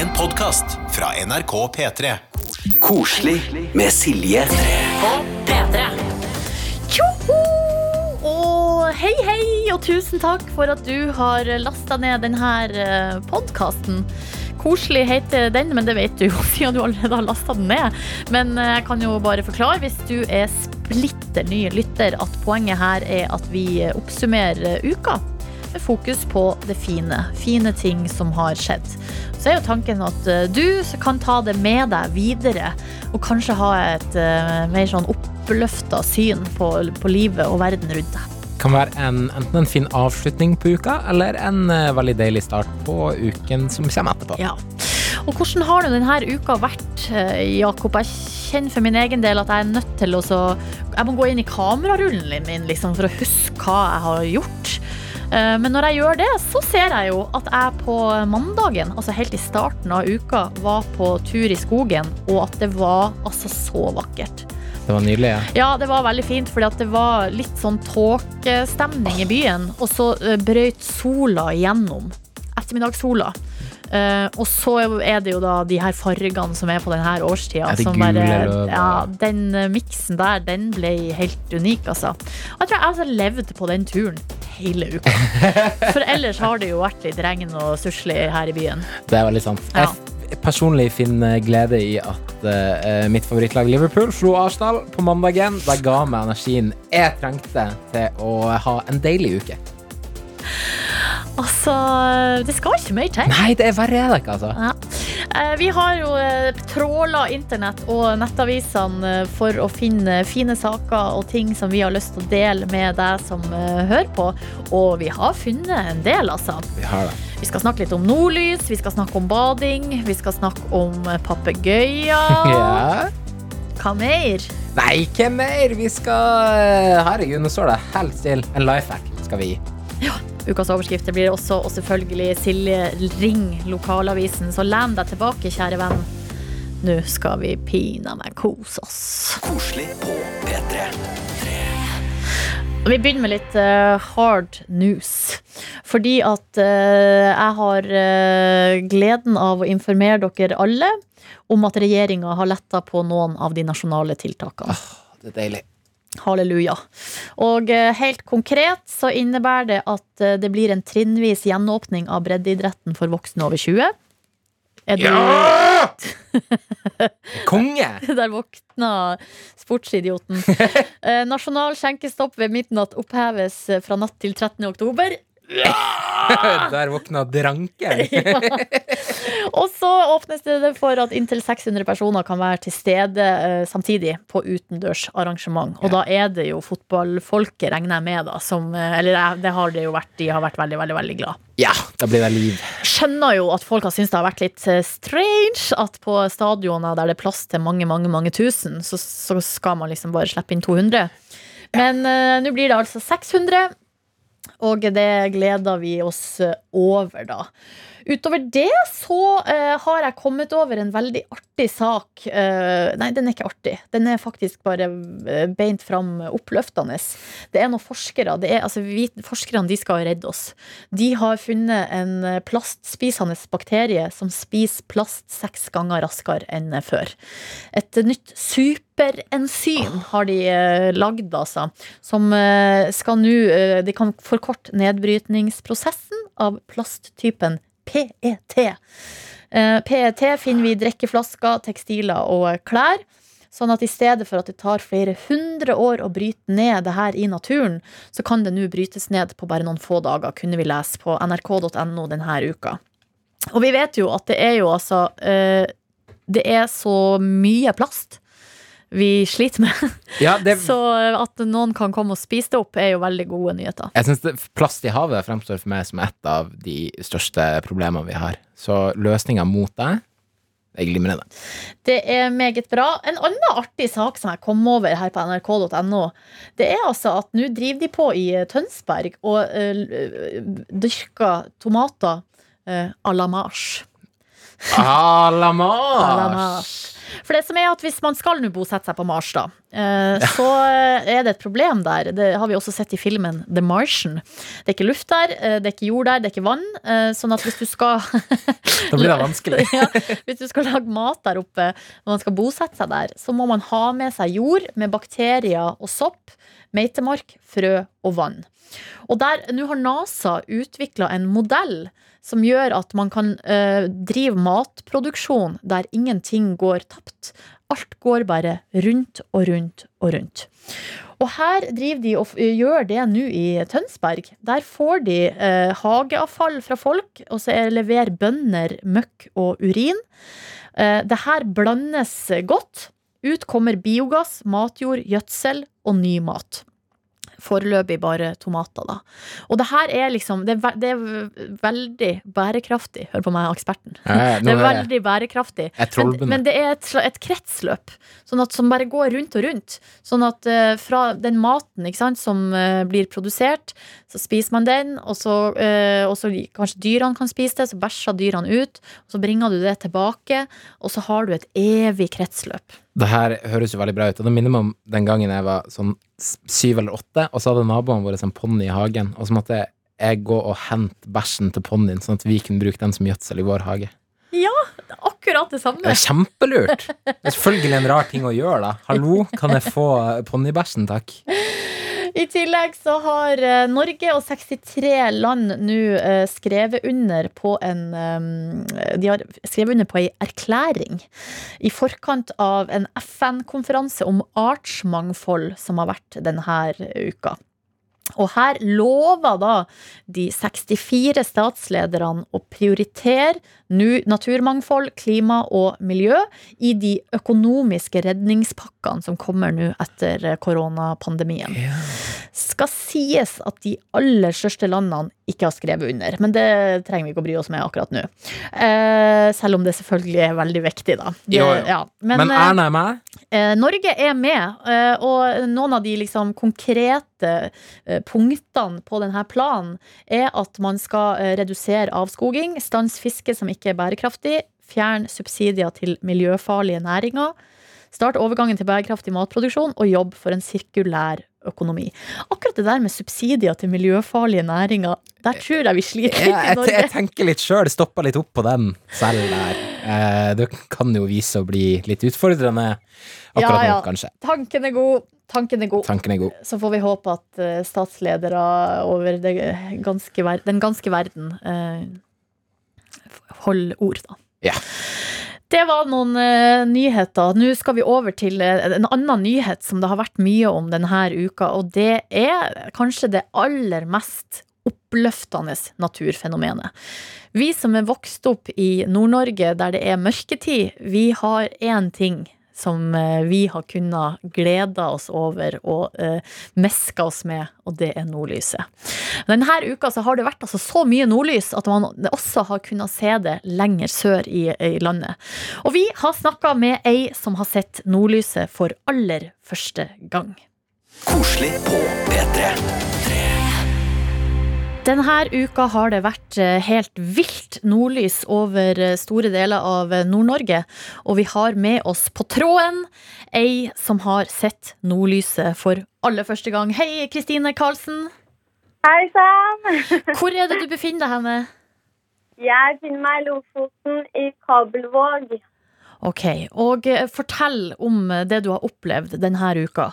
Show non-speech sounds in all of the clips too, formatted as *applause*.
En podkast fra NRK P3. Koselig med Silje. på P3. Tjoho! Og hei, hei, og tusen takk for at du har lasta ned denne podkasten. Koselig heter den, men det vet du jo *laughs* siden du allerede har lasta den ned. Men eh, jeg kan jo bare forklare, hvis du er splitter ny lytter, at poenget her er at vi oppsummerer uka med fokus på det fine. Fine ting som har skjedd. Så er jo tanken at eh, du kan ta det med deg videre, og kanskje ha et eh, mer sånn oppløfta syn på, på livet og verden rundt deg. kan være en, enten en fin avslutning på uka, eller en eh, veldig deilig start på uken som kommer etterpå. Ja. Og hvordan har denne uka vært, Jakob? Jeg kjenner for min egen del at jeg er nødt til å så Jeg må gå inn i kamerarullen min liksom, for å huske hva jeg har gjort. Eh, Men når jeg gjør det, så ser jeg jo at jeg på mandagen, altså helt i starten av uka, var på tur i skogen, og at det var altså så vakkert. Det var nydelig. Ja. Ja, det var veldig fint, fordi at det var litt sånn tåkestemning i byen. Og så eh, brøyt sola igjennom. Ettermiddagssola. Uh, og så er det jo da de her fargene som er på denne årstida. Som bare, ja, den miksen der, den ble helt unik, altså. Og jeg tror jeg altså levde på den turen hele uka. For ellers har det jo vært litt regn og suslig her i byen. Det er veldig sant. Ja. Jeg personlig finner glede i at uh, mitt favorittlag Liverpool slo Arsenal på mandagen. Det ga meg energien jeg trengte til å ha en deilig uke. Altså, det skal ikke mer til. Nei, det er verre er det ikke, altså. Ja. Eh, Vi har jo eh, tråla internett og nettavisene eh, for å finne fine saker og ting som vi har lyst til å dele med deg som hører på. Og vi har funnet en del, altså. Vi har det. Vi skal snakke litt om nordlys, vi skal snakke om bading, vi skal snakke om papegøyer. *laughs* Ja. Hva mer? Nei, ikke mer. Vi skal Herregud, nå står det helt stille. En life hack skal vi gi. Ukas overskrifter blir også, og selvfølgelig Silje Ring, lokalavisen. Så len deg tilbake, kjære venn. Nå skal vi pinadø kose oss. Koselig på P3. Vi begynner med litt uh, hard news. Fordi at uh, jeg har uh, gleden av å informere dere alle om at regjeringa har letta på noen av de nasjonale tiltakene. Det er deilig. Halleluja. Og eh, helt konkret så innebærer det at eh, det blir en trinnvis gjenåpning av breddeidretten for voksne over 20. Er du Ja! *laughs* Konge! Der våkna sportsidioten. *laughs* Eh, nasjonal skjenkestopp ved midnatt oppheves fra natt til 13. oktober. Der våkna dranken. *laughs* Og så åpnes det for at inntil 600 personer kan være til stede eh, samtidig på utendørsarrangement. Og da er det jo fotballfolket, regner jeg med, da, som eh, Eller det har det jo vært, de har vært veldig, veldig, veldig glad. Ja, da blir det liv. Skjønner jo at folk har syntes det har vært litt eh, strange at på stadioner der det er plass til mange, mange, mange tusen, så, så skal man liksom bare slippe inn 200. Men eh, nå blir det altså 600. Og det gleder vi oss over, da. Utover det så eh, har jeg kommet over en veldig artig sak. Eh, nei, den er ikke artig. Den er faktisk bare eh, beint fram oppløftende. Det er noen forskere. Det er, altså, vi, forskerne de skal redde oss. De har funnet en eh, plastspisende bakterie som spiser plast seks ganger raskere enn eh, før. Et nytt superenzym har de eh, lagd, altså. Som eh, skal nå eh, De kan forkorte nedbrytningsprosessen av plasttypen PET. Eh, PET finner vi i drikkeflasker, tekstiler og klær. Sånn at i stedet for at det tar flere hundre år å bryte ned det her i naturen, så kan det nå brytes ned på bare noen få dager, kunne vi lese på nrk.no denne uka. Og vi vet jo at det er jo altså eh, Det er så mye plast vi sliter med. Ja, det, Så at noen kan komme og spise det opp, er jo veldig gode nyheter. jeg synes Plast i havet fremstår for meg som et av de største problemene vi har. Så løsninga mot det jeg glimrende. Det er meget bra. En annen artig sak som jeg kom over her på nrk.no, det er altså at nå driver de på i Tønsberg og uh, dyrker tomater uh, à la marche. Ah, À la marche! *laughs* For det som er at Hvis man skal nå bosette seg på Mars, da, eh, så er det et problem der. Det har vi også sett i filmen The Martian. Det er ikke luft der, eh, det er ikke jord der, det er ikke vann. eh, Sånn at hvis du skal *laughs* Da blir det vanskelig. *laughs* ja, Hvis du skal lage mat der oppe når man skal bosette seg der, så må man ha med seg jord med bakterier og sopp, meitemark, frø og vann. Og der, Nå har NASA utvikla en modell som gjør at man kan eh, drive matproduksjon der ingenting går tapt. Alt går bare rundt og rundt og rundt. Og her driver de og gjør det nå i Tønsberg. Der får de eh, hageavfall fra folk, og så er- leverer bønder møkk og urin. Eh, det her blandes godt. Ut kommer biogass, matjord, gjødsel og ny mat. Foreløpig bare tomater, da. Og det her er liksom Det er, ve det er veldig bærekraftig. Hør på meg, eksperten. Ja, *laughs* Det er veldig bærekraftig. Men, men det er et, et kretsløp sånn at, som bare går rundt og rundt. Sånn at uh, fra den maten ikke sant, som uh, blir produsert, så spiser man den, og så, uh, og så kanskje dyrene kan spise det, så bæsjer dyrene ut, og så bringer du det tilbake, og så har du et evig kretsløp. Det her høres jo veldig bra ut, og det minner meg om den gangen jeg var sånn syv eller åtte, og så hadde naboene våre en ponni i hagen, og så måtte jeg gå og hente bæsjen til ponnien, sånn at vi kunne bruke den som gjødsel i vår hage. Ja, Akkurat det samme. Det er kjempelurt! Det er selvfølgelig en rar ting å gjøre, da. Hallo, kan jeg få ponnibæsjen, takk? I tillegg så har eh, Norge og 63 land nå eh, skrevet under på en eh, De har skrevet under på ei erklæring i forkant av en FN-konferanse om artsmangfold som har vært denne uka. Og her lover da de 64 statslederne å prioritere naturmangfold, klima og miljø i de økonomiske redningspakkene som kommer nå etter koronapandemien. koronapandemien. Skal sies at de aller største landene ikke har skrevet under, men det trenger vi ikke å bry oss med akkurat nå. Eh, selv om det selvfølgelig er veldig viktig, da. Det, Jo, jo. Ja. Men, Men eh, Erna er med? Eh, Norge er med, eh, og noen av de liksom konkrete eh, punktene på denne planen er at man skal redusere avskoging, stans fiske som ikke er bærekraftig, fjerne subsidier til miljøfarlige næringer, start overgangen til bærekraftig matproduksjon og jobb for en sirkulær økonomi. Akkurat det der med subsidier til miljøfarlige næringer, der tror jeg vi sliter litt i Norge. jeg tenker litt sjøl, stoppa litt opp på den selv der. Eh, det kan jo vise å bli litt utfordrende akkurat Ja, ja. nå, kanskje. Tanken er god, tanken er god. Tanken er god. Så får vi håpe at eh, statsledere over ganske ver den ganske verden eh, holder ord, da. Ja. Det var noen uh, nyheter. Nå skal vi over til uh, en annen nyhet som det har vært mye om denne uka, og det er kanskje det aller mest oppløftende naturfenomenet. Vi som er vokst opp i Nord-Norge der det er mørketid, vi har én ting som eh, vi har kunnet glede oss over og eh, meske oss med, og det er nordlyset. Denne uka har det vært altså så mye nordlys at man også har kunnet se det lenger sør i, i landet. Og vi har snakka med ei som har sett nordlyset for aller første gang. Koselig på P3. Denne uka har det vært eh, helt vilt nordlys over eh, store deler av eh, Nord-Norge. Og vi har med oss på tråden ei som har sett nordlyset for aller første gang. Hei, Kristine Karlsen. Hei sann! *laughs* Hvor er det du befinner deg henne? Jeg befinner meg i Lofoten i Kabelvåg. Ok, og fortell om det du har opplevd denne uka.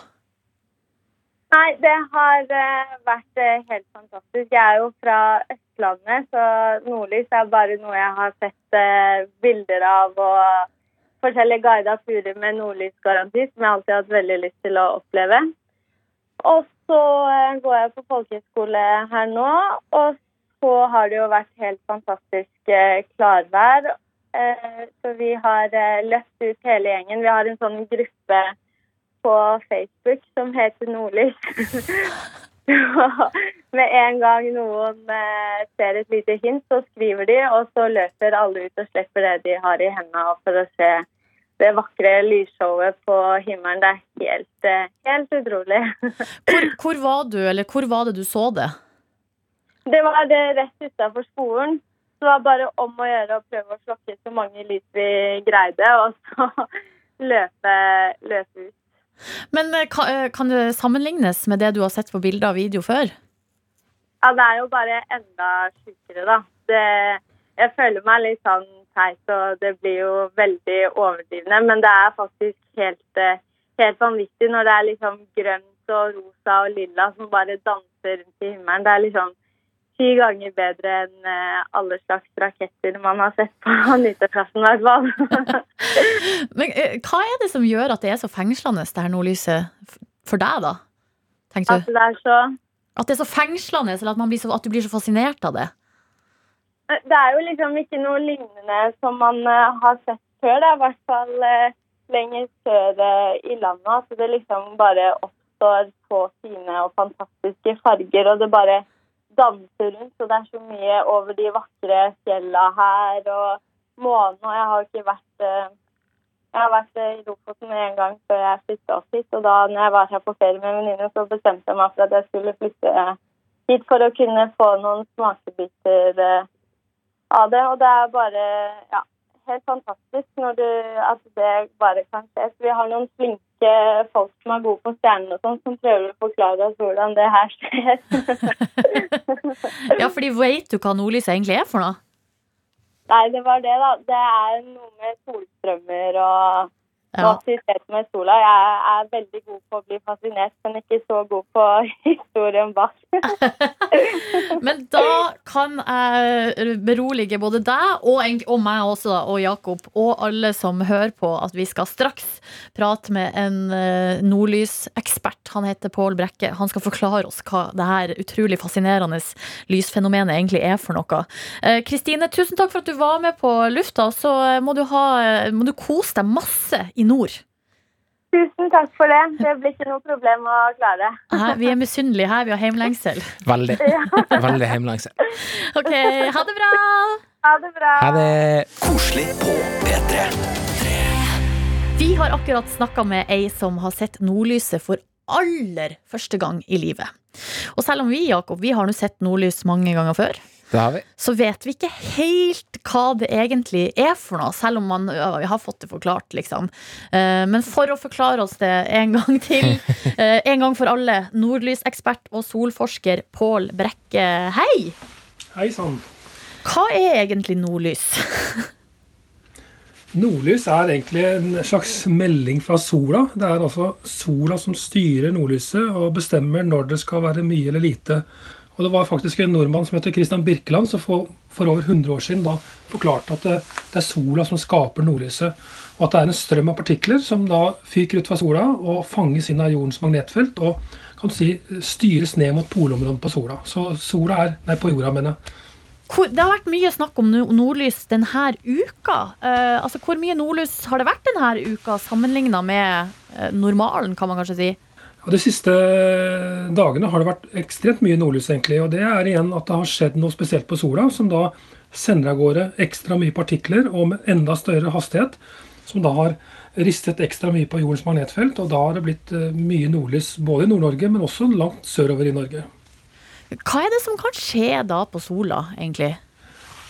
Nei, det har eh, vært eh, helt fantastisk. Jeg er jo fra Østlandet, så nordlys er bare noe jeg har sett eh, bilder av og forskjellige guida turer med nordlysgaranti, som jeg alltid har hatt veldig lyst til å oppleve. Og så går jeg på folkehøyskole her nå, og så har det jo vært helt fantastisk klarvær. Så vi har løpt ut hele gjengen. Vi har en sånn gruppe på Facebook som heter Nordlys. *laughs* Med en gang noen eh, ser et lite hint, så skriver de, og så løper alle ut og slipper det de har i hendene for å se det vakre lysshowet på himmelen. Det er helt, eh, helt utrolig. *laughs* Hvor, hvor var du, eller hvor var det du så det? Det var det rett utafor skolen. Så det var bare om å gjøre å prøve å slokke så mange lys vi greide. Og så *laughs* løpe, løpe ut. Men eh, eh, kan det sammenlignes med det du har sett på bilder og video før? Ja, det er jo bare enda sjukere, da. Det, jeg føler meg litt sånn teit, og det blir jo veldig overdrivende. Men det er faktisk helt, eh, helt vanvittig når det er liksom grønt og rosa og lilla som bare danser rundt i himmelen. Det er liksom ti ganger bedre enn eh, alle slags raketter man har sett på *laughs* nyttårsaften, i hvert fall. *laughs* Men eh, hva er det som gjør at det er så fengslende, det her nordlyset, for deg, da? Tenker du? At det er så At det er så fengslende, eller at, man blir så, at du blir så fascinert av det? Det er jo liksom ikke noe lignende som man eh, har sett før. Er i hvert fall eh, lenger sør eh, i landet. At det liksom bare oppstår så fine og fantastiske farger. Og det bare danser rundt. Og det er så mye over de vakre fjella her. Og månen. Og jeg har ikke vært eh, Jeg har vært i Lofoten en gang før jeg flytta opp hit. Og da når jeg var her på ferie med venninne, så bestemte jeg meg for at jeg skulle flytte hit for å kunne få noen smakebiter eh, av det. Og det er bare ja, helt fantastisk du, at det bare kan skje. Vi har noen flinke folk som er gode på stjernene og sånn, som prøver å forklare oss hvordan det her skjer. *laughs* Ja, fordi vet du hva nordlyset egentlig er for noe? Nei, det var det, da. Det er noe med solstrømmer og Ja. med sola. Jeg er veldig god på å bli fascinert, men ikke så god på *laughs* historien bak. *laughs* Men da kan jeg berolige både deg og, og meg også, og Jakob, og alle som hører på, at vi skal straks prate med en eh, nordlysekspert. Han heter Pål Brekke. Han skal forklare oss hva det her utrolig fascinerende lysfenomenet egentlig er for noe. Eh, Kristine, tusen takk for at du var med på lufta. Så eh, må du, ha, må du kose deg masse i nord. Tusen takk for det. Det blir ikke noe problem å klare. Nei, vi er misunnelige her, vi har heimlengsel. Veldig. *laughs* Veldig heimlengsel. Ok, ha det bra! Ha det bra. Ha det. Koselig på P3. Vi har akkurat snakka med ei som har sett nordlyset for aller første gang i livet. Og selv om vi, Jakob, vi har nå sett nordlys mange ganger før. Så vet vi ikke helt hva det egentlig er for noe, selv om man ø, har fått det forklart, liksom. Eh, Men for å forklare oss det en gang til, *laughs* eh, en gang for alle, nordlysekspert og solforsker Pål Brekke, hei! Hei sann. Hva er egentlig nordlys? *laughs* Nordlys er egentlig en slags melding fra sola. Det er altså sola som styrer nordlyset og bestemmer når det skal være mye eller lite. Og Det var faktisk en nordmann som heter Christian Birkeland som for, for over 100 år siden da forklarte at det, det er sola som skaper nordlyset. Og at det er en strøm av partikler som da fyker ut fra sola og fanges inn av jordens magnetfelt og kan si styres ned mot polområdet på sola. Så sola er Nei, på jorda, mener jeg. Det har vært mye snakk om nordlys denne uka. Eh, altså, hvor mye nordlys har det vært denne uka, sammenligna med eh, normalen, kan man kanskje si? Og De siste dagene har det vært ekstremt mye nordlys, egentlig. Og det er igjen at det har skjedd noe spesielt på sola, som da sender av gårde ekstra mye partikler og med enda større hastighet. Som da har ristet ekstra mye på jordens magnetfelt. Og da har det blitt eh, mye nordlys både i Nord-Norge, men også langt sørover i Norge. Hva er det som kan skje da på sola, egentlig?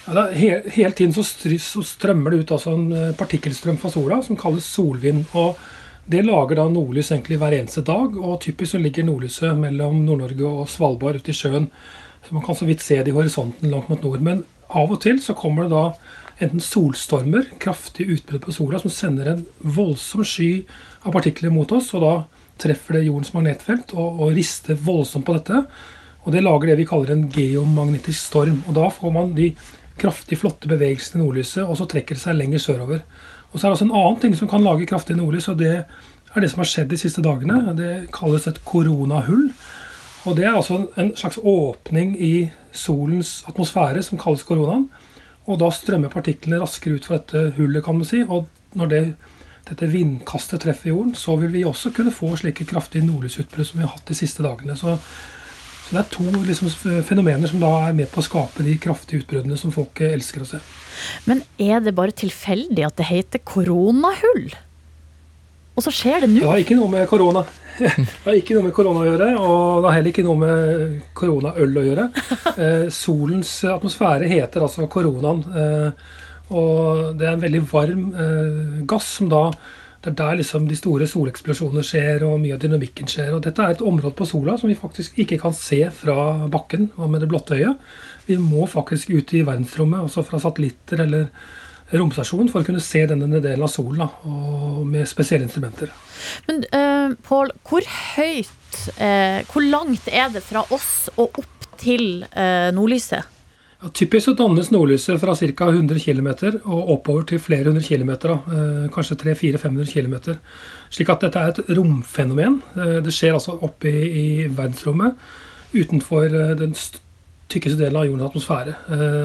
Ja, det er he hele tiden så strømmer det ut altså en eh, partikkelstrøm fra sola som kalles solvind. og Det lager da nordlys egentlig hver eneste dag. og Typisk så ligger nordlyset mellom Nord-Norge og Svalbard ute i sjøen. så Man kan så vidt se det i horisonten langt mot nord. Men av og til så kommer det da enten solstormer, kraftig utbrudd på sola, som sender en voldsom sky av partikler mot oss. og Da treffer det jordens magnetfelt og, og rister voldsomt på dette. Og Det lager det vi kaller en geomagnetisk storm. og Da får man de kraftig flotte bevegelsene i nordlyset, og så trekker det seg lenger sørover. Og Så er det også en annen ting som kan lage kraftig nordlys, og det er det som har skjedd de siste dagene. Det kalles et koronahull. Og Det er altså en- slags åpning i solens atmosfære som kalles koronaen. Og da strømmer partiklene raskere ut fra dette hullet, kan man si. Og når det, dette vindkastet treffer jorden, så vil vi også kunne få slike kraftige nordlysutbrudd som vi har hatt de siste dagene. Så så det er to liksom, fenomener som da er med på å skape de kraftige utbruddene som folk eh, elsker å se. Men er det bare tilfeldig at det heter koronahull? Og så skjer det Det har ikke noe med korona Det har ikke noe med korona å gjøre, og det har heller ikke noe med koronaøl å gjøre. Eh, solens atmosfære heter altså koronaen. Eh, og det er en veldig varm eh, gass som da Det er der liksom de store soleksplosjonene skjer, og mye av dynamikken skjer. Og dette er et område på sola som vi faktisk ikke kan se fra bakken og med det blotte øyet. Vi må faktisk ut i verdensrommet, også fra satellitter eller romstasjon, for å kunne se denne delen av solen, da, og med spesielle instrumenter. Men uh, Pål, hvor høyt uh, Hvor langt er det fra oss og opp til uh, nordlyset? Ja, typisk så dannes nordlyset fra ca. 100 km og oppover til flere hundre km. Eh, kanskje 300-400-500 km. Slik at dette er et romfenomen. Eh, det skjer altså oppe i, i verdensrommet utenfor eh, den tykkeste delen av jordens atmosfære.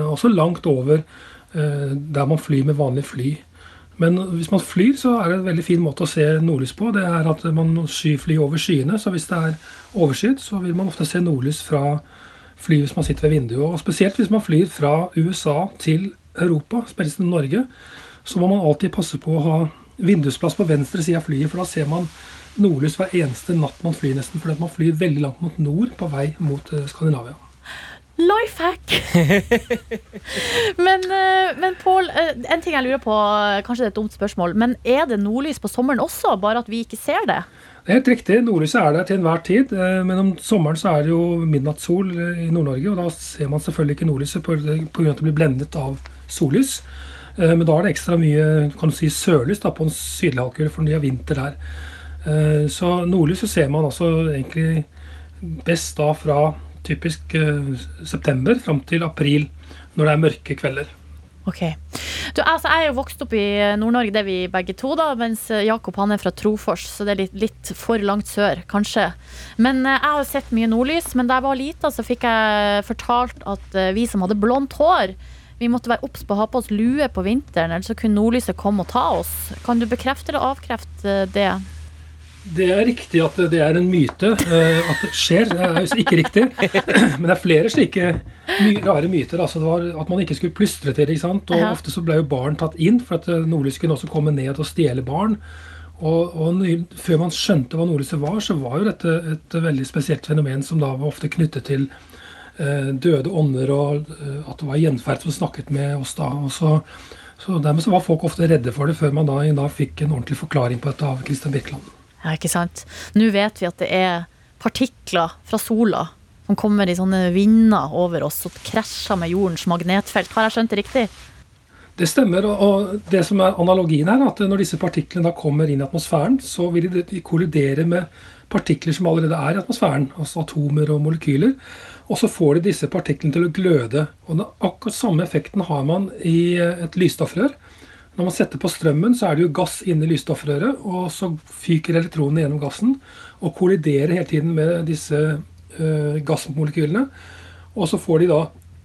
Også langt over der man flyr med vanlig fly. Men hvis man flyr, så er det en veldig fin måte å se nordlys på. Det er at man skyflyr over skyene. Så hvis det er overskyet, så vil man ofte se nordlys fra fly hvis man sitter ved vinduet. Og spesielt hvis man flyr fra USA til Europa, spesielt til Norge, så må man alltid passe på å ha vindusplass på venstre side av flyet, for da ser man nordlys hver eneste natt man flyr, nesten. Fordi man flyr veldig langt mot nord på vei mot eh, Skandinavia. Life hack! men eh, men Pål, eh, en ting jeg lurer på, kanskje det er et dumt spørsmål, men er det nordlys på sommeren også, bare at vi ikke ser det? Det er helt riktig. Nordlyset er der til enhver tid. eh, Men om sommeren så er det jo midnattssol i Nord-Norge, og da ser man selvfølgelig ikke nordlyset pga. at det blir blendet av sollys. Eh, Men da er det ekstra mye kan du si, sørlys da, på en sydlig halvkule, for de har vinter der. Eh, Så nordlyset ser man altså egentlig best da fra typisk september fram til april, når det er mørke kvelder. Ok. Du, altså, jeg er jo vokst opp i Nord-Norge, det er vi begge to, da, mens Jakob han er fra Trofors, så det er litt, litt for langt sør, kanskje. Men eh, jeg har sett mye nordlys, men da jeg var lita, så fikk jeg fortalt at eh, vi som hadde blondt hår, vi måtte være obs på å ha på oss lue på vinteren, ellers så kunne nordlyset komme og ta oss. Kan du bekrefte eller avkrefte det? Det er riktig at det er en myte eh, at det skjer. Det er ikke riktig. *clears throat* Men det er flere slike rare myter. Altså det var At man ikke skulle plystre til ikke sant? Og. Ofte så ble jo barn tatt inn, for at eh, nordlys kunne også komme ned og stjele barn. Og, og Før man skjønte hva nordlyset var, så var jo dette et veldig spesielt fenomen som da var ofte knyttet til eh, døde ånder, og at det var gjenferd som snakket med oss da. og så så Dermed så var folk ofte redde for det, før man da, da fikk en ordentlig forklaring på dette av Christian Birkeland. Ja, ikke sant? Nå vet vi at det er partikler fra sola som kommer i sånne vinder over oss og krasjer med jordens magnetfelt. Har jeg skjønt det riktig? Det stemmer. og- det som er analogien er at når disse partiklene da kommer inn i atmosfæren, så vil de- de kollidere med partikler som allerede er i atmosfæren, altså atomer og molekyler. Og så får de disse partiklene til å gløde. Og akkurat samme effekten har man i eh, et lysstoffrør. Når man setter på strømmen, så er det jo gass inni lysstoffrøret, og så fyker elektronene gjennom gassen og kolliderer hele tiden med disse uh, gassmolekylene. Og så får de da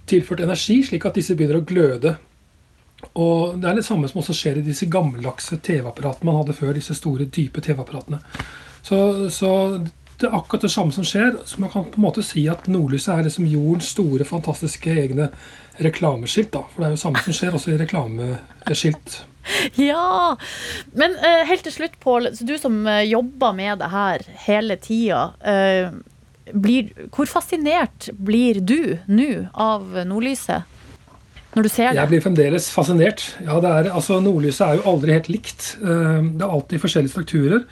tilført energi, slik at disse begynner å gløde. Og Det er det samme som også skjer i disse gammeldagse TV-apparatene man hadde før. disse store, dype TV-apparatene. Så, så det er akkurat det samme som skjer. Så man kan på en måte si at nordlyset er liksom jordens store, fantastiske egne reklameskilt. da. For det er jo samme som skjer også i reklameskilt. *laughs* Ja! Men uh, helt til slutt, Pål, du som uh, jobber med det her hele tida. Uh, blir, hvor fascinert blir du nå av nordlyset? Når du ser det? Jeg blir fremdeles fascinert. Ja, det er, altså Nordlyset er jo aldri helt likt. Det er alltid forskjellige strukturer.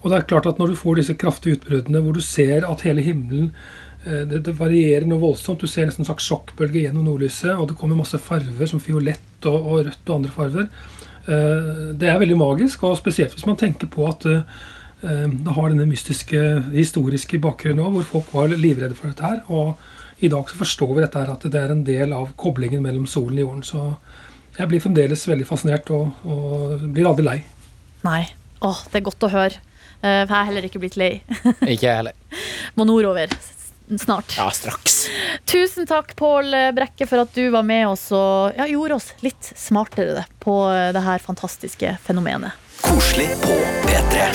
Og det er klart at når du får disse kraftige utbruddene hvor du ser at hele himmelen det, det varierer noe voldsomt. Du ser nesten en slags sjokkbølge gjennom nordlyset, og det kommer masse farver som fiolett og, og rødt og andre farver. Eh, Det er veldig magisk, og spesielt hvis man tenker på at eh, eh, det har denne mystiske, historiske bakgrunnen òg, hvor folk var livredde for dette her. Og i dag så forstår vi dette her, at det er en del av koblingen mellom solen og jorden. Så jeg blir fremdeles veldig fascinert og, og blir aldri lei. Nei. Åh, det er godt å høre. Eh, for jeg har heller ikke blitt lei. Ikke jeg heller. *laughs* Må nordover snart. Ja, straks. Tusen takk, Pål Brekke, for at du var med oss og ja, gjorde oss litt smartere på det her fantastiske fenomenet. Koselig på P3.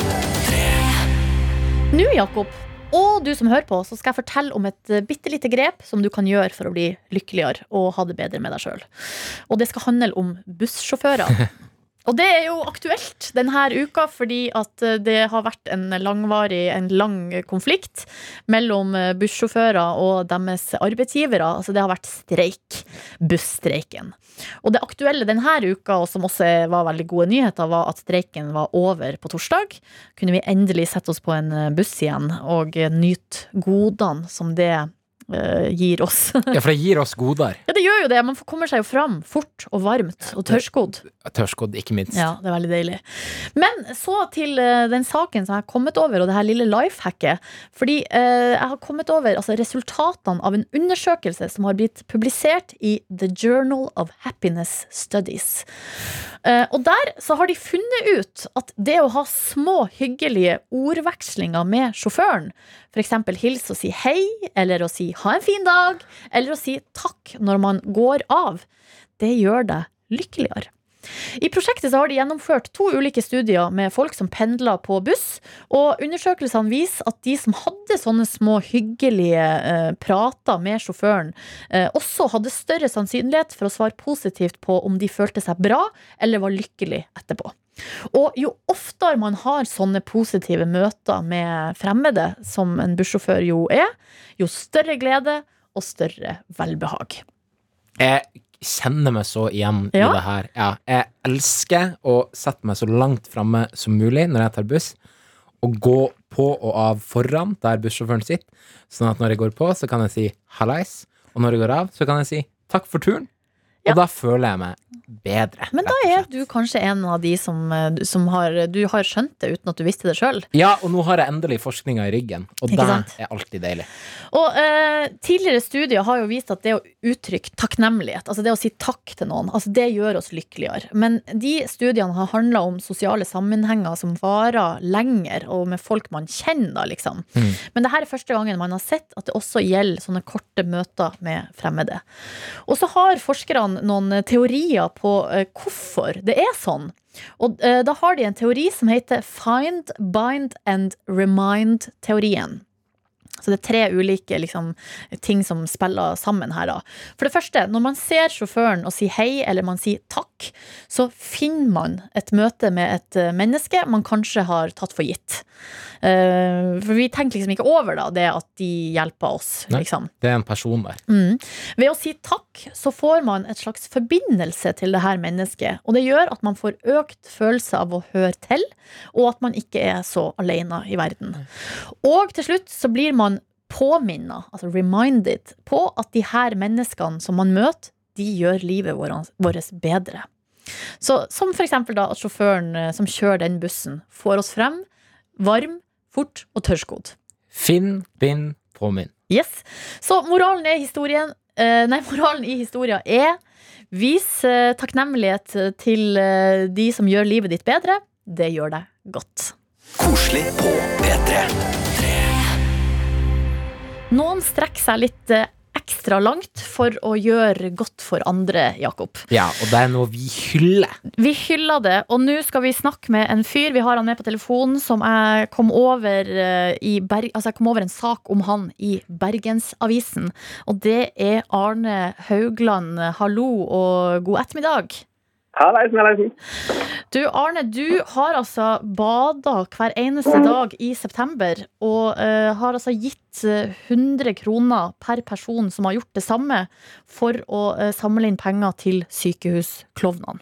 Nå, Jakob, og du som hører på, så skal jeg fortelle om et bitte lite grep som du kan gjøre for å bli lykkeligere og ha det bedre med deg sjøl. Og det skal handle om bussjåfører. *laughs* Og det er jo aktuelt denne uka, fordi at eh, det har vært en langvarig, en lang konflikt mellom eh, bussjåfører og deres arbeidsgivere. Altså det har vært streik. Busstreiken. Og det aktuelle denne uka, og som også var veldig gode nyheter, var at streiken var over på torsdag. Kunne vi endelig sette oss på en eh, buss igjen og nyte godene som det eh, gir oss. Ja, for det gir oss goder. ja, det gjør jo det. Man kommer seg jo fram fort og varmt og tørrskodd. Tørrskodd, ikke minst. Ja, det er veldig deilig. Men så til eh, den saken som jeg har kommet over, og det her lille lifehacket. Fordi eh, jeg har kommet over altså, resultatene av en undersøkelse som har blitt publisert i The Journal of Happiness Studies. Eh, og der så har de funnet ut at det å ha små, hyggelige ordvekslinger med sjåføren, f.eks. hilse og si hei, eller å si ha en fin dag, eller å si takk når man går av, det gjør deg lykkeligere. I prosjektet har de gjennomført to ulike studier med folk som pendler på buss, og undersøkelsene viser at de som hadde sånne små hyggelige eh, prater med sjåføren, eh, også hadde større sannsynlighet for å svare positivt på om de følte seg bra eller var lykkelig etterpå. Og jo oftere man har sånne positive møter med fremmede, som en bussjåfør jo er, jo større glede og større velbehag. Jeg kjenner meg så igjen Ja. i det her. Ja, jeg elsker å sette meg så langt framme som mulig når jeg tar buss, og gå på og av foran der bussjåføren sitter, sånn at når jeg går på, så kan jeg si hallais, og når jeg går av, så kan jeg si takk for turen. Og da føler jeg meg bedre. Men da er du kanskje en av de som, eh, som har, du har skjønt det uten at du visste det sjøl. Ja, og nå har jeg endelig forskninga i ryggen, og det er alltid deilig. Og eh, tidligere studier har jo vist at det å uttrykke takknemlighet, altså det å si takk til noen, altså det gjør oss lykkeligere. Men de studiene har handla om sosiale sammenhenger som varer lenger, og med folk man kjenner, da, liksom. Mm. Men det her er første gangen man har sett at det også gjelder sånne korte møter med fremmede. Og så har forskerne noen teorier på eh, hvorfor det er sånn. Og eh, da har de en teori som heter Find, Bind and Remind-teorien. Så det er tre ulike liksom, ting som spiller sammen her. Da. For det første, når man ser sjåføren og sier hei eller man sier takk, så finner man et møte med et eh, menneske man kanskje har tatt for gitt. Eh, for vi tenker liksom ikke over da, det at de hjelper oss. Nei. Liksom. Det er en person der. Mm. Ved å si takk, så får man et slags forbindelse til det her mennesket. Og det gjør at man får økt følelse av å høre til, og at man ikke er så alene i verden. Og til slutt så blir man påminna, altså reminded, på at de her menneskene som man møter, de gjør livet vårt bedre. Så, som eksempel at sjåføren eh, som kjører den bussen, får oss frem varm, fort og tørrskodd. Finn, bind, påminn. Yes. Så moralen, historien, eh, nei, *laughs* moralen i historien er Vis eh, takknemlighet til de som gjør livet ditt bedre. Det gjør deg godt. Koselig på P3. Noen strekker seg litt ekstra langt for å gjøre godt for andre, Jakob. Ja, og det er noe vi hyller. Vi hyller det, og nå skal vi snakke med en fyr. Vi har han med på telefonen som jeg kom over eh, i Berg... Altså, jeg kom over en sak om han i Bergensavisen. Og det er Arne Haugland. Hallo og god ettermiddag. Hallaisen, hallaisen. Du Arne, du har altså bada hver eneste dag i september, og uh, har altså gitt eh, 100 kroner per person som har gjort det samme, for å uh, samle inn penger til sykehusklovnene.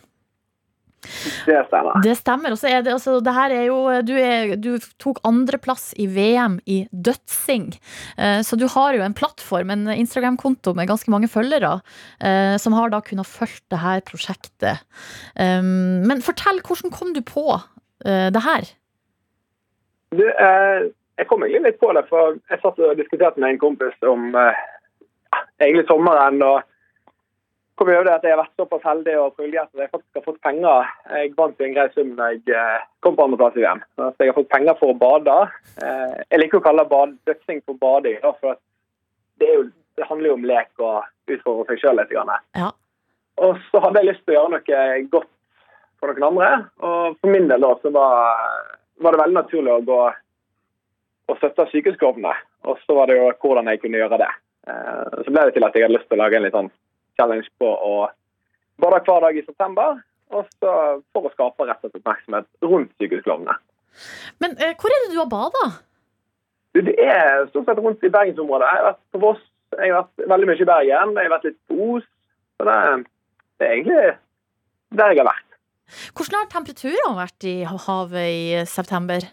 Det stemmer. Det stemmer. Og så er det altså det her er jo Du, er, du tok andreplass i VM i dødsing. Eh, så du har jo en plattform, en Instagram-konto med ganske mange følgere, eh, som har da kunnet følge det her prosjektet. Um, men fortell, hvordan kom du på eh, det her? Du, eh, jeg kom egentlig litt på det, for jeg satt og diskuterte med en kompis om eh, egentlig sommeren. og kom over det at jeg har vært såpass heldig og privilegert at jeg faktisk har fått penger. Jeg vant jo en grei sum da jeg eh, kom på andreplass i VM. Så jeg har fått penger for å bade. Eh, jeg liker å kalle bad, dødsing for bading, for at det, er jo, det handler jo om lek og utfordre seg sjøl litt. Ja. Og så hadde jeg lyst til å gjøre noe godt for noen andre. Og for min del da, så var, var det veldig naturlig å gå og støtte sykehusklovnene. Og så var det jo hvordan jeg kunne gjøre det. Eh, Så ble det til at jeg hadde lyst til å lage en litt sånn challenge på å bade hver dag i september. Og så for å skape rett og slett oppmerksomhet rundt sykehusklovnene. Men eh, hvor er det du har bada? Det er stort sett rundt i bergensområdet. Jeg har vært på Voss, jeg har vært veldig mye i Bergen, jeg har vært litt på Os. Så det, det er egentlig der jeg har vært. Hvordan har temperaturen vært i havet i september?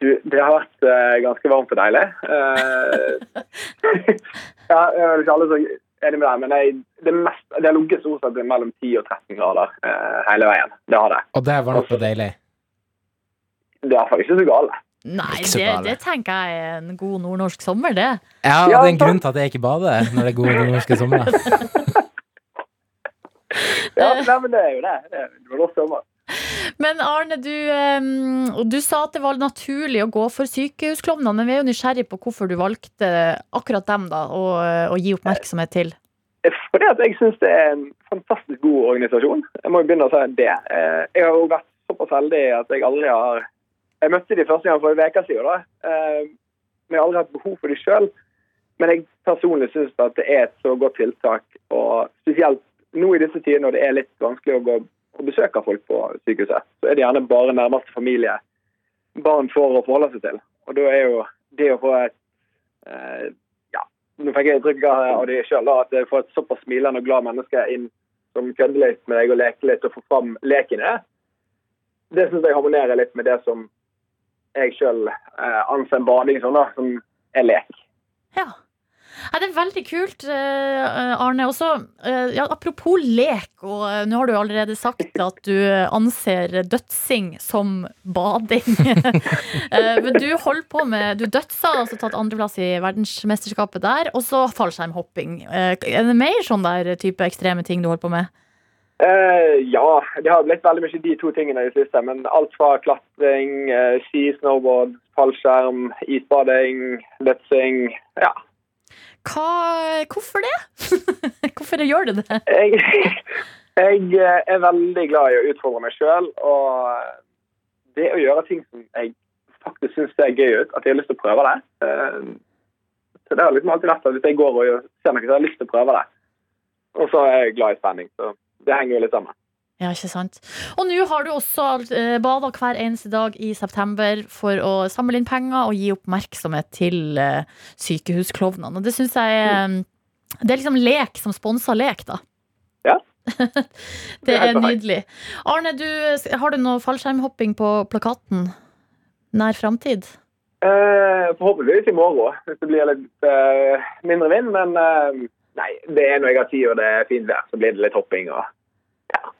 Du, det har vært uh, ganske varmt og deilig. Uh, *laughs* *laughs* ja, det er ikke alle så enig med deg, men jeg, det, mest, det har ligget stort sett mellom 10 og 13 grader eh, hele veien. Det har det. Og det var noe deilig. Det er faktisk ikke så galt. Nei, det, det tenker jeg er en god nordnorsk sommer, det. Ja, det er en grunn til at jeg ikke bader når det er gode norske somre. *laughs* Ja, nei, men det er jo det. Det er var norsk sommer. Men Arne, du, eh, du sa at det var naturlig å gå for sykehusklovnene, men vi er jo nysgjerrig på hvorfor du valgte akkurat dem da, å, å gi oppmerksomhet til. Fordi at jeg syns det er en fantastisk god organisasjon. Jeg må jo begynne å si det. Eh, Jeg har jo vært såpass heldig at jeg aldri har Jeg møtte de første gang for en uke siden, da. Eh, Men jeg har aldri hatt behov for de sjøl. Men jeg personlig syns at det er et så godt tiltak, og spesielt nå i disse tider når det er litt vanskelig å gå og besøker folk på sykehuset, så er det gjerne bare nærmeste familie barn får å forholde seg til. Og da er jo det å få et eh, ja, nå fikk jeg inntrykk av det sjøl, at å får et såpass smilende og glad menneske inn som kødder litt med deg og leker litt og får fram leken i det, syns jeg harmonerer litt med det som jeg sjøl eh, anser en bading som, da, som er lek. Ja. Nei, det er veldig kult, eh, Arne. Også, eh, ja, apropos lek, og eh, nå har du allerede sagt at du anser dødsing som bading. *laughs* Men du holder på med Du dødsa, altså tatt andreplass i verdensmesterskapet der, og så fallskjermhopping. Er det mer sånn der type ekstreme ting du holder på med? Uh, ja, det har blitt veldig mye de to tingene i det siste. Men alt fra klatring, ski, snowboard, fallskjerm, isbading, dødsing. Ja. Hva, hvorfor det? *laughs* hvorfor gjør du det? Jeg, jeg eh, er veldig glad i å utfordre meg sjøl. Og det å gjøre ting som jeg faktisk syns ser gøy ut, at jeg har lyst til å prøve det. Eh, Så det har liksom alltid vært at hvis jeg går og ser noe, så har jeg lyst til å prøve det. Og så er jeg glad i spenning. Så det henger jo litt sammen. Ja, ikke sant. Og nå har du også eh, bada hver eneste dag i september for å samle inn penger og gi oppmerksomhet til eh, sykehusklovnene. Og det syns jeg er Det er liksom lek som sponser lek, da. Ja. *laughs* det er nydelig. Arne, du, har du noe fallskjermhopping på plakaten? Nær framtid? Eh, forhåpentligvis i morgen, hvis det blir litt eh, mindre vind. Men eh, nei, det er når jeg har tid og det er fint vær, så blir det litt hopping. og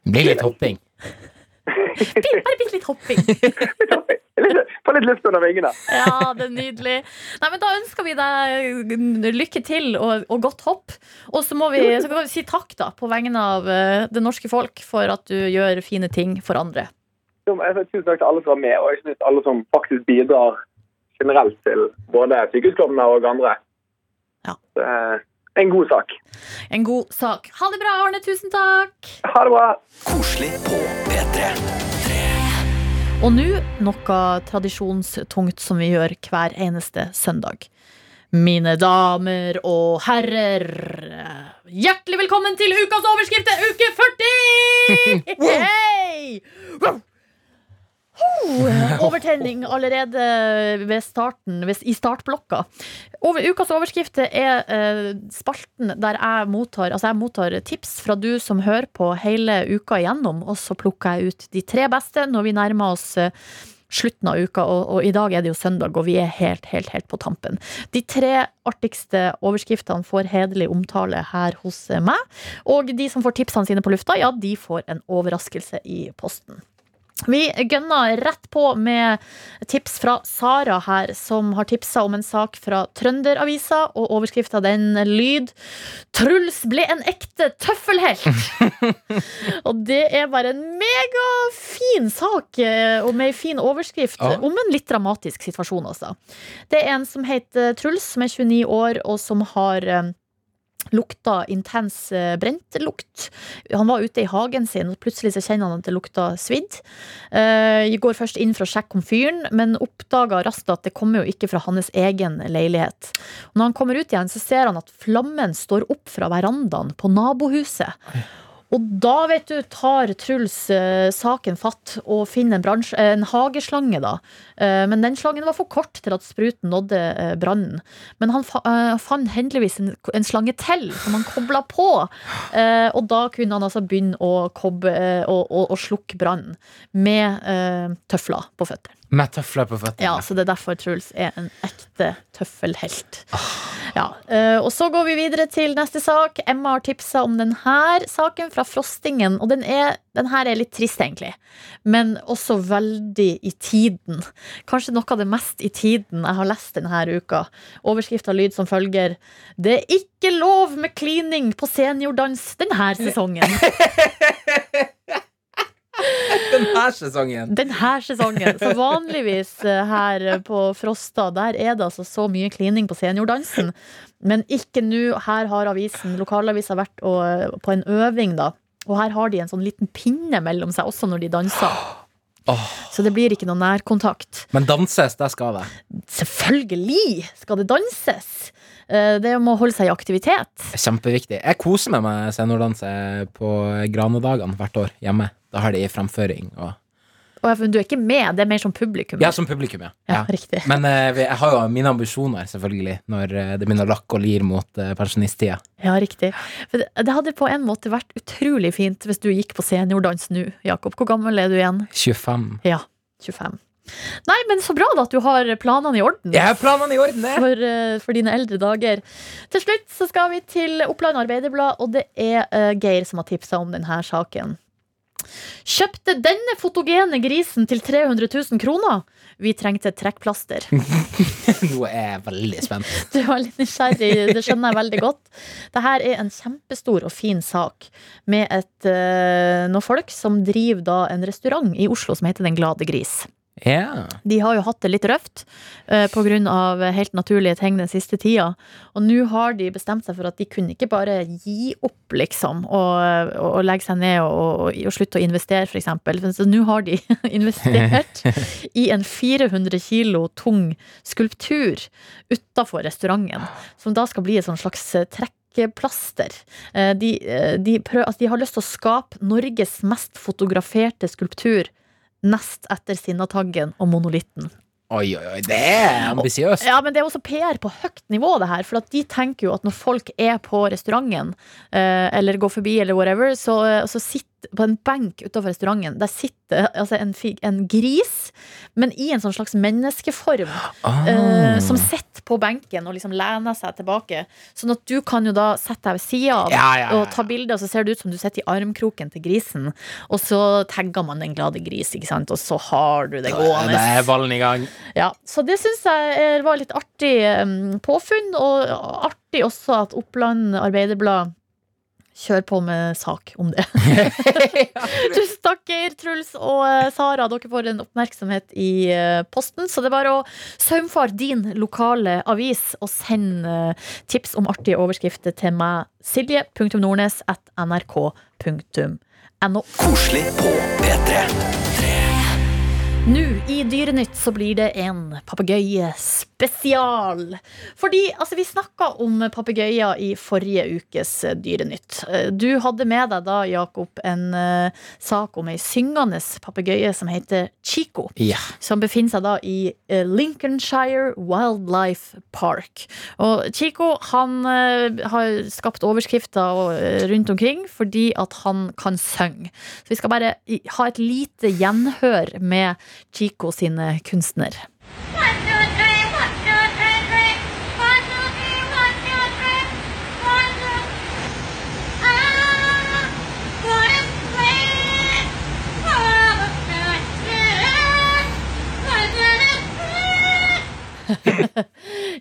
Det blir litt hopping. *laughs* Bare bitte litt hopping. *laughs* Få litt luft under vingene. Ja, det er nydelig. Nei, men Da ønsker vi deg lykke til og, og godt hopp. Og så må vi, så kan vi si takk da på vegne av eh, det norske folk for at du gjør fine ting for andre. Tusen takk til alle som var med, og ikke minst alle som faktisk bidrar generelt til både sykehusklovnene og andre. Ja. Det en god sak. En god sak. Ha det bra, Arne. Tusen takk. Ha det bra. Koselig på P3. Og nå noe tradisjonstungt som vi gjør hver eneste søndag. Mine damer og herrer, hjertelig velkommen til ukas overskrift, uke 40! Hei! *laughs* Oh, *laughs* Overtenning allerede ved starten, ved- i startblokka. Over, ukas overskrift er eh, spalten der jeg mottar, altså jeg mottar tips fra du som hører på hele uka igjennom, og så plukker jeg ut de tre beste når vi nærmer oss eh, slutten av uka, og, og i dag er det jo søndag, og vi er helt, helt, helt på tampen. De tre artigste overskriftene får hederlig omtale her hos eh, meg, og de som får tipsene sine på lufta, ja, de får en overraskelse i posten. Vi gønner rett på med tips fra Sara her, som har tipsa om en sak fra Trønderavisa, og overskrifta den lyd 'Truls ble en ekte tøffelhelt'. *laughs* og det er bare en megafin sak, eh, og med ei fin overskrift, Ja. om en litt dramatisk situasjon, altså. Det er en som heter Truls, som er 29 år, og som har eh, lukta intens eh, brentlukt. Han var ute i hagen sin, og plutselig så kjenner han at det lukta svidd. Eh, Jeg går først inn for å sjekke om fyren, men oppdaga raskt at det kommer jo ikke fra hans egen leilighet. Når han kommer ut igjen, så ser han at flammen står opp fra verandaen på nabohuset. Og da, vet du, tar Truls eh, saken fatt og finner en, bransje, eh, en hageslange, da. Eh, men den slangen var for kort til at spruten nådde eh, brannen. Men han fa eh, fant heldigvis en, en slange til som han kobla på. Eh, og da kunne han altså begynne å, koble, å, å, å slukke brannen med tøfler på føttene. Med tøfler på føttene. Ja, så det er derfor Truls er en ekte tøffelhelt. Ja, eh, og så går vi videre til neste sak. Emma har tipsa om denne saken fra Frostingen. Og den, er, den her er litt trist, egentlig. Men også veldig i tiden. Kanskje noe av det mest i tiden jeg har lest denne uka. Overskrifta lyd som følger Det er ikke lov med klining på seniordans denne sesongen. *laughs* *laughs* Denne sesongen. Denne sesongen. Så vanligvis eh, her på Frosta, der er det altså så mye klining på seniordansen. Men ikke nå. Her har avisen, lokalavisa vært og, på en øving, da. Og her har de en sånn liten pinne mellom seg, også når de danser. Oh. Så det blir ikke noe nærkontakt. Men danses, det skal det. Selvfølgelig skal det danses! Eh, Det må holde seg i aktivitet. Kjempeviktig. Jeg koser meg med seniordanse på Granedagene hvert år hjemme. Da har de fremføring og du er ikke med, det er mer som publikum. Ja, som publikum, ja. Ja, ja. Men uh, jeg har jo mine ambisjoner, selvfølgelig, når eh, det begynner å lakke og lir mot uh, pensjonisttida. Ja, riktig. For det, det hadde på en måte vært utrolig fint hvis du gikk på seniordans nå, Jakob. Hvor gammel er du igjen? 25. Ja, 25. Nei, men så bra da at du har planene i orden. Jeg har planene i orden, det. For, uh, for dine eldre dager. Til slutt så skal vi til Oppland Arbeiderblad, og det er uh, Geir som har tipsa om denne saken. Kjøpte denne fotogene grisen til 300 000 kroner. Vi trengte trekkplaster. *laughs* Nå er jeg veldig spent. *laughs* Du var litt nysgjerrig, det skjønner jeg veldig godt. Dette er en kjempestor og fin sak med et, eh, noen folk som driver en restaurant i Oslo som heter Den glade gris. Ja. De har jo hatt det litt røft eh, på grunn av helt naturlige ting den siste tida. Og nå har de bestemt seg for at de kunne ikke bare gi opp, liksom, og, og, og legge seg ned og, og, og slutte å investere, eksempel. Så nå har de *laughs* investert *laughs* i en 400 kilo tung skulptur utafor restauranten, som da skal bli et sånn slags trekk trekkplaster. Eh, De, eh, de, prøv, altså de har lyst til å skape Norges mest fotograferte skulptur nest etter Sinnataggen og monolitten. Oi, oi, oi, det er ambisiøst. Ja, men det er også PR på høyt nivå, det her. For de tenker jo at når folk er på restauranten, eh, eller går forbi, eller whatever, så, så sitter på en benk utenfor restauranten, der sitter altså en, fig, en gris, men i en sånn slags menneskeform, Ah. Uh, som sitter på benken og liksom lener seg tilbake. Sånn at du kan jo da sette deg ved sida av Ja, ja, ja. og ta bilde, og så ser det ut som du sitter i armkroken til grisen, og så tagger man den glade gris, ikke sant, og så har du det gående. Det er ballen i gang. Ja, så det syns jeg var litt artig um, påfunn, og artig også at Oppland Arbeiderblad kjører på med sak om det. *laughs* Tusen takk, Geir, Truls og eh, Sara. Dere får en oppmerksomhet i eh, posten. Så det er bare å saumfare din lokale avis og send eh, tips om artige overskrifter til meg. silje.nordnes.nrk.no. Koselig på P3. Nå i Dyrenytt så blir det en papegøyespesial. Fordi altså, vi snakka om papegøyer i forrige ukes Dyrenytt. Eh, Du hadde med deg da, Jakob, en uh, sak om ei syngende papegøye som heter Chico. Ja. Som befinner seg da i uh, Lincolnshire Wildlife Park. Og Chico han uh, har skapt overskrifter rundt omkring fordi at han kan synge. Så vi skal bare ha et lite gjenhør med Chico sine kunstner.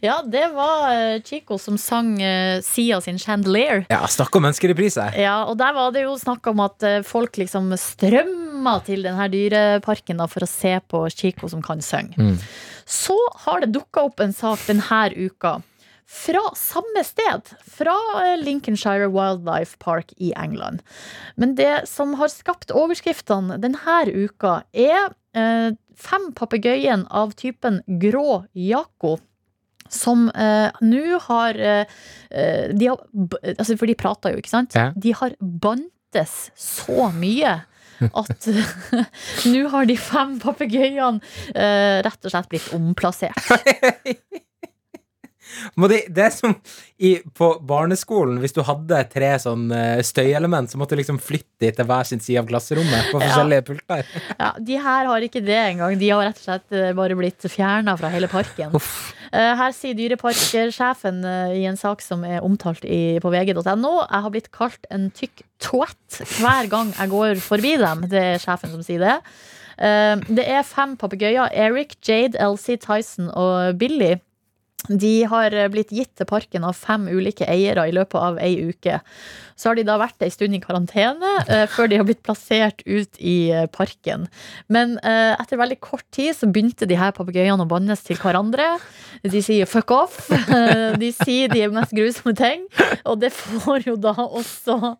Ja, det var eh, Chico som sang eh, Sia sin Chandelier. ja, snakk om menneskereprise. Ja, og der var det jo snakk om at eh, folk liksom strømma til denne dyreparken da, for å se på Chico som kan synge. Mm. Så har det dukka opp en sak denne uka. Fra samme sted, fra Lincolnshire Wildlife Park i England. Men det som har skapt overskriftene denne uka, er eh, fem papegøyen av typen grå Jaco. Som eh, nå har, eh, eh, de har altså For de prater jo, ikke sant? Ja. De har bantes så mye at *laughs* nå har de fem papegøyene eh, rett og slett blitt omplassert. *laughs* Må de, det er som i, på barneskolen, hvis du hadde tre sånn eh, støyelement, så måtte du liksom flytte de til hver sin side av klasserommet på *laughs* forskjellige pulter. Ja, de her har ikke det engang. De har rett og slett eh, bare blitt fjerna fra hele parken. Uff. Eh, Her sier dyreparksjefen i en sak som er omtalt i, på vg.no Jeg har blitt kalt en tykk twat hver gang jeg går forbi dem. Det er sjefen som sier det. Det er fem papegøyer. Eric, Jade, Elsie, Tyson og Billy. De har eh, blitt gitt til parken av fem ulike eiere i løpet av ei uke. Så har de da vært ei stund i karantene eh, før de har blitt plassert ut i eh, parken. Men eh, etter veldig kort tid så begynte de her papegøyene å bannes til hverandre. De sier 'fuck off'. *laughs* De sier de mest grusomme ting. Og det får jo da også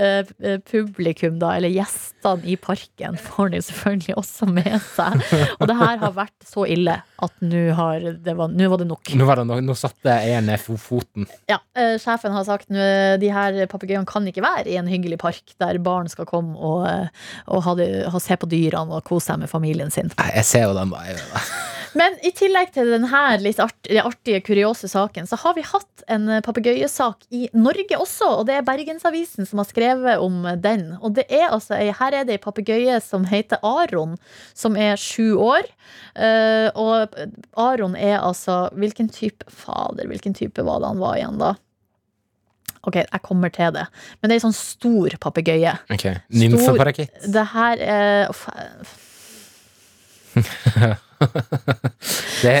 eh, publikum, da, eller gjestene i parken, får de selvfølgelig også med seg. Og det her har vært så ille at nå var, var det nok. Nå, var det no, nå satte fo- foten. Ja, eh, Sjefen har sagt at de her papegøyene kan ikke være i en hyggelig park der barn skal komme og, eh, og ha ha, se på dyrene og kose seg med familien sin. Jeg ser jo den, da. Men i tillegg til denne litt artige, artige, kuriose saken, så har vi hatt en papegøyesak i Norge også. Og det er Bergensavisen som har skrevet om den. Og det er altså, her er det ei papegøye som heter Aron, som er sju år. Eh, og Aron er altså Hvilken type Fader, hvilken type var det han var igjen, da? Ok, jeg kommer til det. Men det er ei sånn stor papegøye. Ok, Nymfeparakitt. Det her er *laughs* *laughs* Det,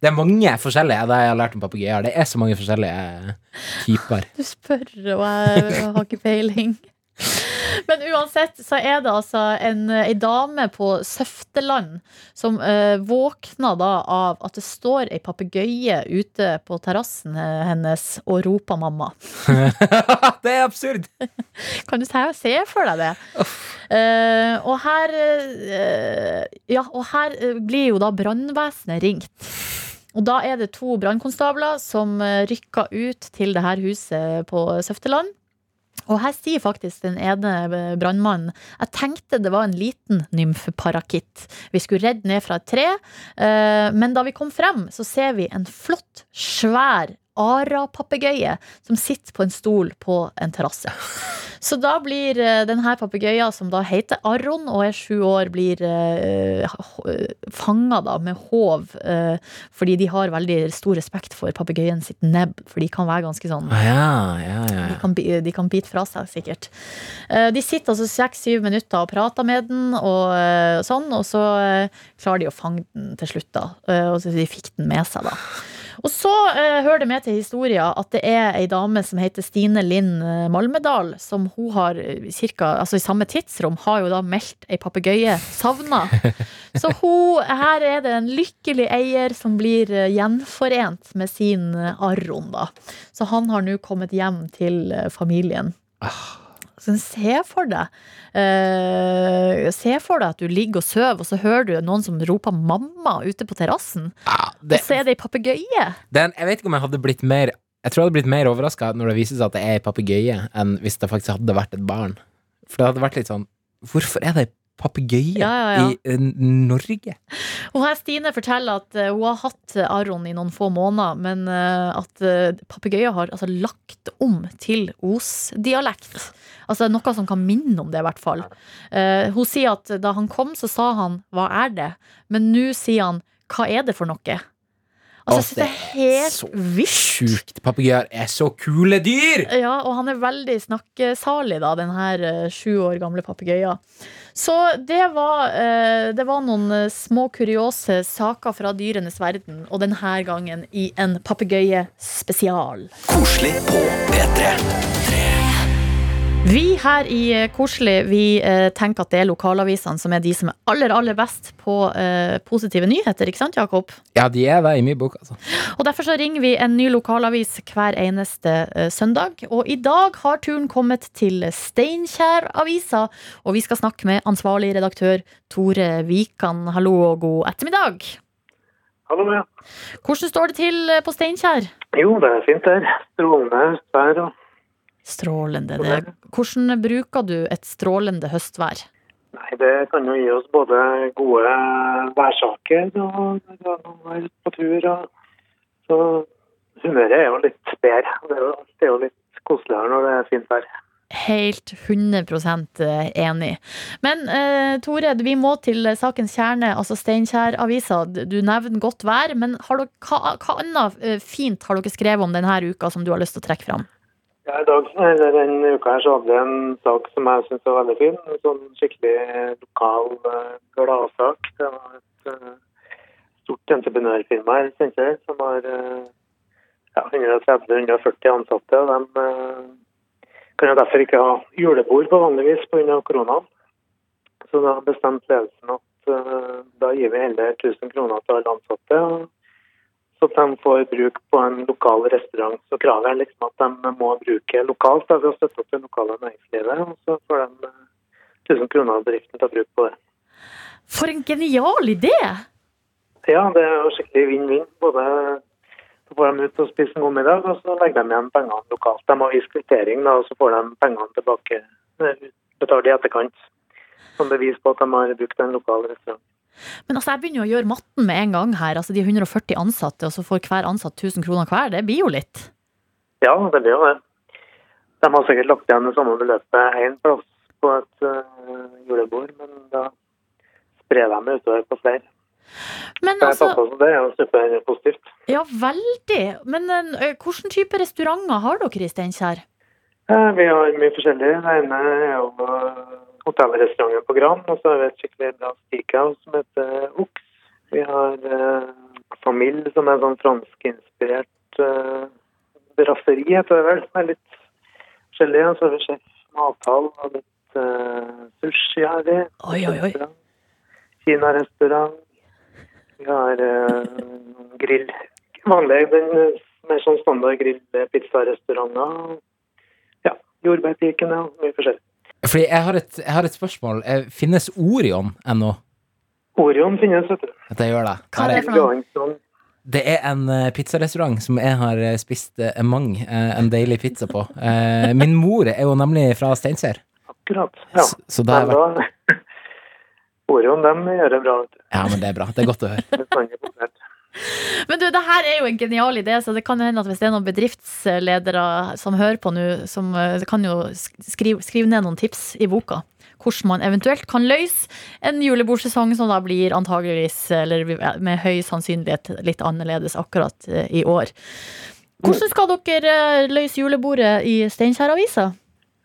det er mange forskjellige, det jeg har lært om papegøyer. Det er så mange forskjellige typer. Du spør, og jeg har ikke peiling. *laughs* Men uansett så er det altså en, ei dame på Søfteland som uh, våkna da av at det står ei papegøye ute på terrassen eh, hennes og roper 'mamma'. *laughs* det er absurd! *laughs* Kan du se, se for deg det? Eh, og her eh, Ja, og her eh, blir jo da brannvesenet ringt. Og da er det to brannkonstabler som uh, rykker ut til det her huset på Søfteland. Og her sier faktisk den ene eh, brannmannen Jeg tenkte det var en liten nymfeparakitt. Vi skulle redde ned fra et tre, eh, men da vi kom frem, så ser vi en flott, svær Ara-papegøye som sitter på en stol på en terrasse. Så da blir denne papegøyen, som da heter Aron og er sju år, blir uh, fanga da med håv, Uh, fordi de har veldig stor respekt for papegøyen sitt nebb, for de kan være ganske sånn Ah, ja, ja, ja. de kan, de kan bite fra seg, sikkert. Uh, De sitter altså seks-syv minutter og prater med den, og eh, sånn, og så eh, klarer de å fange den til slutt, da. Eh, Og så de fikk den med seg, da. Og så eh, hører det med til historia at det er ei dame som heter Stine Linn eh, Malmedal, som hun har eh, cirka, altså i samme tidsrom, har jo da meldt ei papegøye savna. *laughs* Så hun, her er det en lykkelig eier som blir eh, gjenforent med sin Aron, da. Så han har nå kommet hjem til familien. familien. Så se for deg eh, Se for deg at du ligger og sover, og så hører du noen som roper 'mamma' ute på terrassen. Ja, det, Og så er det ei papegøye. den, jeg vet ikke om jeg hadde blitt mer Jeg tror jeg hadde blitt mer overraska når det viser seg at det er ei papegøye, enn hvis det faktisk hadde vært et barn. For det hadde vært litt sånn Hvorfor er det ei papegøye Ja, ja, ja. i eh, Norge? Og her Stine forteller at eh, hun har hatt Aron i noen få måneder, men eh, at papegøyer har altså, lagt om til Os-dialekt. Altså noe som kan minne om det, i hvert fall. Uh, hun sier at da han kom, så sa han 'hva er det?' Men nå sier han 'hva er det for noe?' Altså, det er helt så vilt. sjukt. Papegøyer er så kule dyr! Ja, og han er veldig snakkesalig, da, den her eh, sju år gamle papegøya. Så det var, eh, det var noen eh, små kuriose saker fra dyrenes verden, og denne gangen i en papegøyespesial. Koselig på P3. Vi her i eh, Koselig vi eh, tenker at det er lokalavisene som er de som er aller, aller best på eh, positive nyheter, ikke sant, Jakob? Ja, de er det i min bok, altså. Og Derfor så ringer vi en ny lokalavis hver eneste eh, søndag. Og i dag har turen kommet til Steinkjer-avisa, og vi skal snakke med ansvarlig redaktør Tore Vikan. Hallo og god ettermiddag. Hallo, ja. Hvordan står det til eh, på Steinkjer? Jo, det er fint der. Strålende høstvær og Strålende. Det. Hvordan bruker du et strålende høstvær? Nei, Det kan jo gi oss både gode værsaker og være på tur. Og, så humøret er jo litt bedre. Det er jo, det er jo litt koseligere når det er fint vær. Helt 100 enig. Men eh, Tore, vi må til sakens kjerne, altså Steinkjer-avisa. Du nevner godt vær, men har dere, hva, hva annet eh, fint har dere skrevet om denne uka som du har lyst til å trekke fram? Ja, i dag, eller Denne uka her så hadde jeg en sak som jeg syns var veldig fin. En sånn skikkelig lokal eh, gladsak. Det var et uh, stort entreprenørfirma her kjente jeg, som har uh, ja, 130-140 ansatte. De uh, kan jo derfor ikke ha julebord på vanlig vis pga. koronaen. Så da bestemte ledelsen at da gir vi heller 1000 kroner til alle ansatte. og at de får bruk på en lokal restaurant. Så kravet er liksom at de må bruke lokalt da, ved å støtte opp det lokale næringslivet. Og så får de eh, 1000 kroner av bedriften til å bruke på det. For en genial idé! Ja, det er jo skikkelig vinn-vinn. Både så får de ut og spise en god middag, og så legger de igjen pengene lokalt. De har vist kvittering, og så får de pengene tilbake eh, betalt i etterkant. Som bevis på at de har brukt en lokal restaurant. Men altså, jeg begynner jo å gjøre matten med en gang her. Altså, de 140 ansatte, og så får hver ansatt 1000 kroner hver. Det blir jo litt. Ja, det blir jo det. De har sikkert lagt igjen det samme beløpet én plass på et uh, julebord, men da sprer de det utover på flere. Men altså, det er jo superpositivt. ja, veldig. Men eh, hvilken type restauranter har dere i Steinkjer? Eh, Vi har mye forskjellig. Det ene er jo hotellrestauranten på Gran, og så har vi et skikkelig bra steakhouse som heter Oks. Vi har eh, Familie, som er sånn franskinspirert eh, brasseri, heter det vel. Som er litt gelé. Og så har vi Sjef Mathall og litt eh, sushi har vi. Oi, oi, oi. Restaurant. Kinarestaurant. Vi har eh, grill. Vanlig, den uh, mer sånn standard grill-pizzarestauranter. Ja, jordbærpikene, og mye forskjellig. Fordi jeg har et, jeg har et spørsmål. Eh, Finnes Orion ennå? Orion finnes, vet du. Det gjør det? Hva er det for noe? Det er en eh, pizzarestaurant som jeg har eh, spist mang en deilig pizza på. Min mor er jo nemlig fra Steinkjer, Akkurat. Ja. så, så *laughs* vært Orion, dem gjør det bra. vet du. Ja, men det er bra. Det er godt å høre. *laughs* Men du, det her er jo en genial idé, så det kan jo hende at hvis det er noen bedriftsledere som hører på nå, som eh, kan jo skrive, skrive ned noen tips i boka. Hvordan man eventuelt kan løse en julebordsesong som da blir antageligvis, eller med høy sannsynlighet, litt annerledes akkurat eh, i år. Hvordan skal dere eh, løse julebordet i Steinkjer-avisa?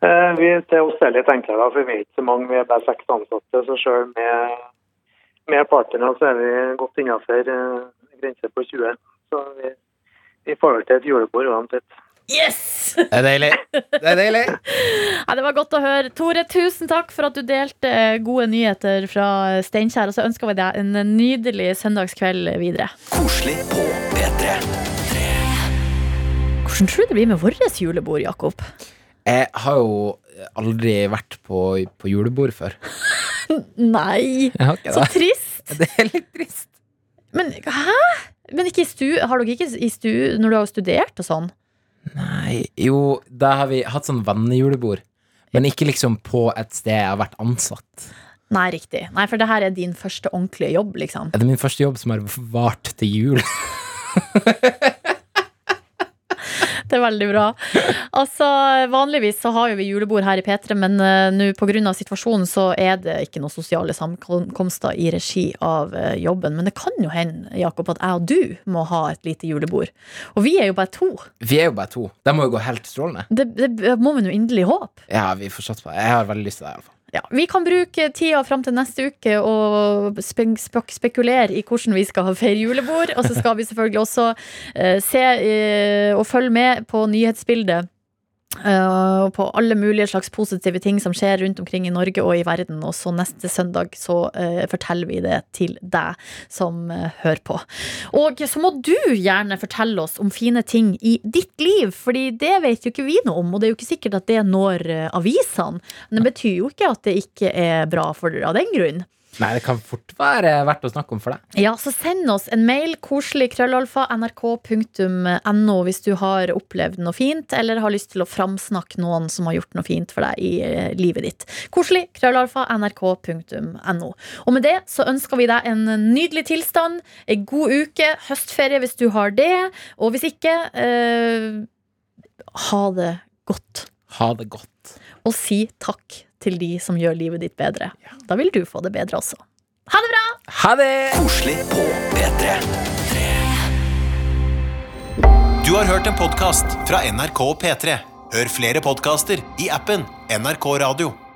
Eh, vi, til oss er litt enklere, for vi er ikke så mange. Vi er bare seks ansatte. Så selv med, med partnere så er vi godt innenfor eh, grense på 20. Så vi, vi får vel til et julebord uansett. Yes! Det er deilig. Det er deilig. *laughs* Ja, det var godt å høre. Tore, tusen takk for at du delte eh, gode nyheter fra Steinkjer. Og så ønsker vi deg en nydelig søndagskveld videre. Koselig på P3. Hvordan tror du det blir med vårt julebord, Jakob? Jeg har jo aldri vært på, på julebord før. *laughs* Nei, så trist. *laughs* Det er litt trist. Men hæ? Men ikke i stu, har dere ikke i stu når du har studert og sånn? Nei, jo, da har vi hatt sånn vennejulebord. Men ikke liksom på et sted jeg har vært ansatt. Nei, riktig. Nei, For det her er din første ordentlige jobb, liksom. Det er min første jobb som har vart til jul. *laughs* Det er veldig bra. Altså, Vanligvis så har jo vi julebord her i P3, men uh, nå pga. situasjonen så er det ikke noen sosiale samkomster i regi av eh, jobben. Men det kan jo hende, Jakob, at jeg og du må ha et lite julebord. Og vi er jo bare to. Vi er jo bare to. Det må jo gå helt strålende. Det, det må vi nå inderlig håpe. Ja, vi får satse på det. Jeg har veldig lyst til det, iallfall. Ja, vi kan bruke tida fram til neste uke og spe spek spekulere i hvordan vi skal feire julebord. Og så skal vi selvfølgelig også eh, se eh, og følge med på nyhetsbildet. Og på alle mulige slags positive ting som skjer rundt omkring i Norge og i verden. Og så neste søndag så uh, forteller vi det til deg som uh, hører på. Og så må du gjerne fortelle oss om fine ting i ditt liv, Fordi det vet jo ikke vi noe om, og det er jo ikke sikkert at det når avisene. Men det betyr jo ikke at det ikke er bra for dere av den grunn. Nei, det kan fort være verdt å snakke om for deg. Ja, så send oss en mail, koselig krøllalfa, nrk.no, hvis du har opplevd noe fint, eller har lyst til å framsnakke noen som har gjort noe fint for deg i eh, livet ditt. Koselig krøllalfa, nrk.no. Og med det så ønsker vi deg en nydelig tilstand, en god uke, høstferie hvis du har det, og hvis ikke, eh, ha det godt. Ha det godt. Og si takk til de som gjør livet ditt bedre. Da vil du få det bedre også. Ha det bra! Ha det! Koselig på P3. Du har hørt en podkast fra NRK og P3. Hør flere podkaster i appen NRK Radio.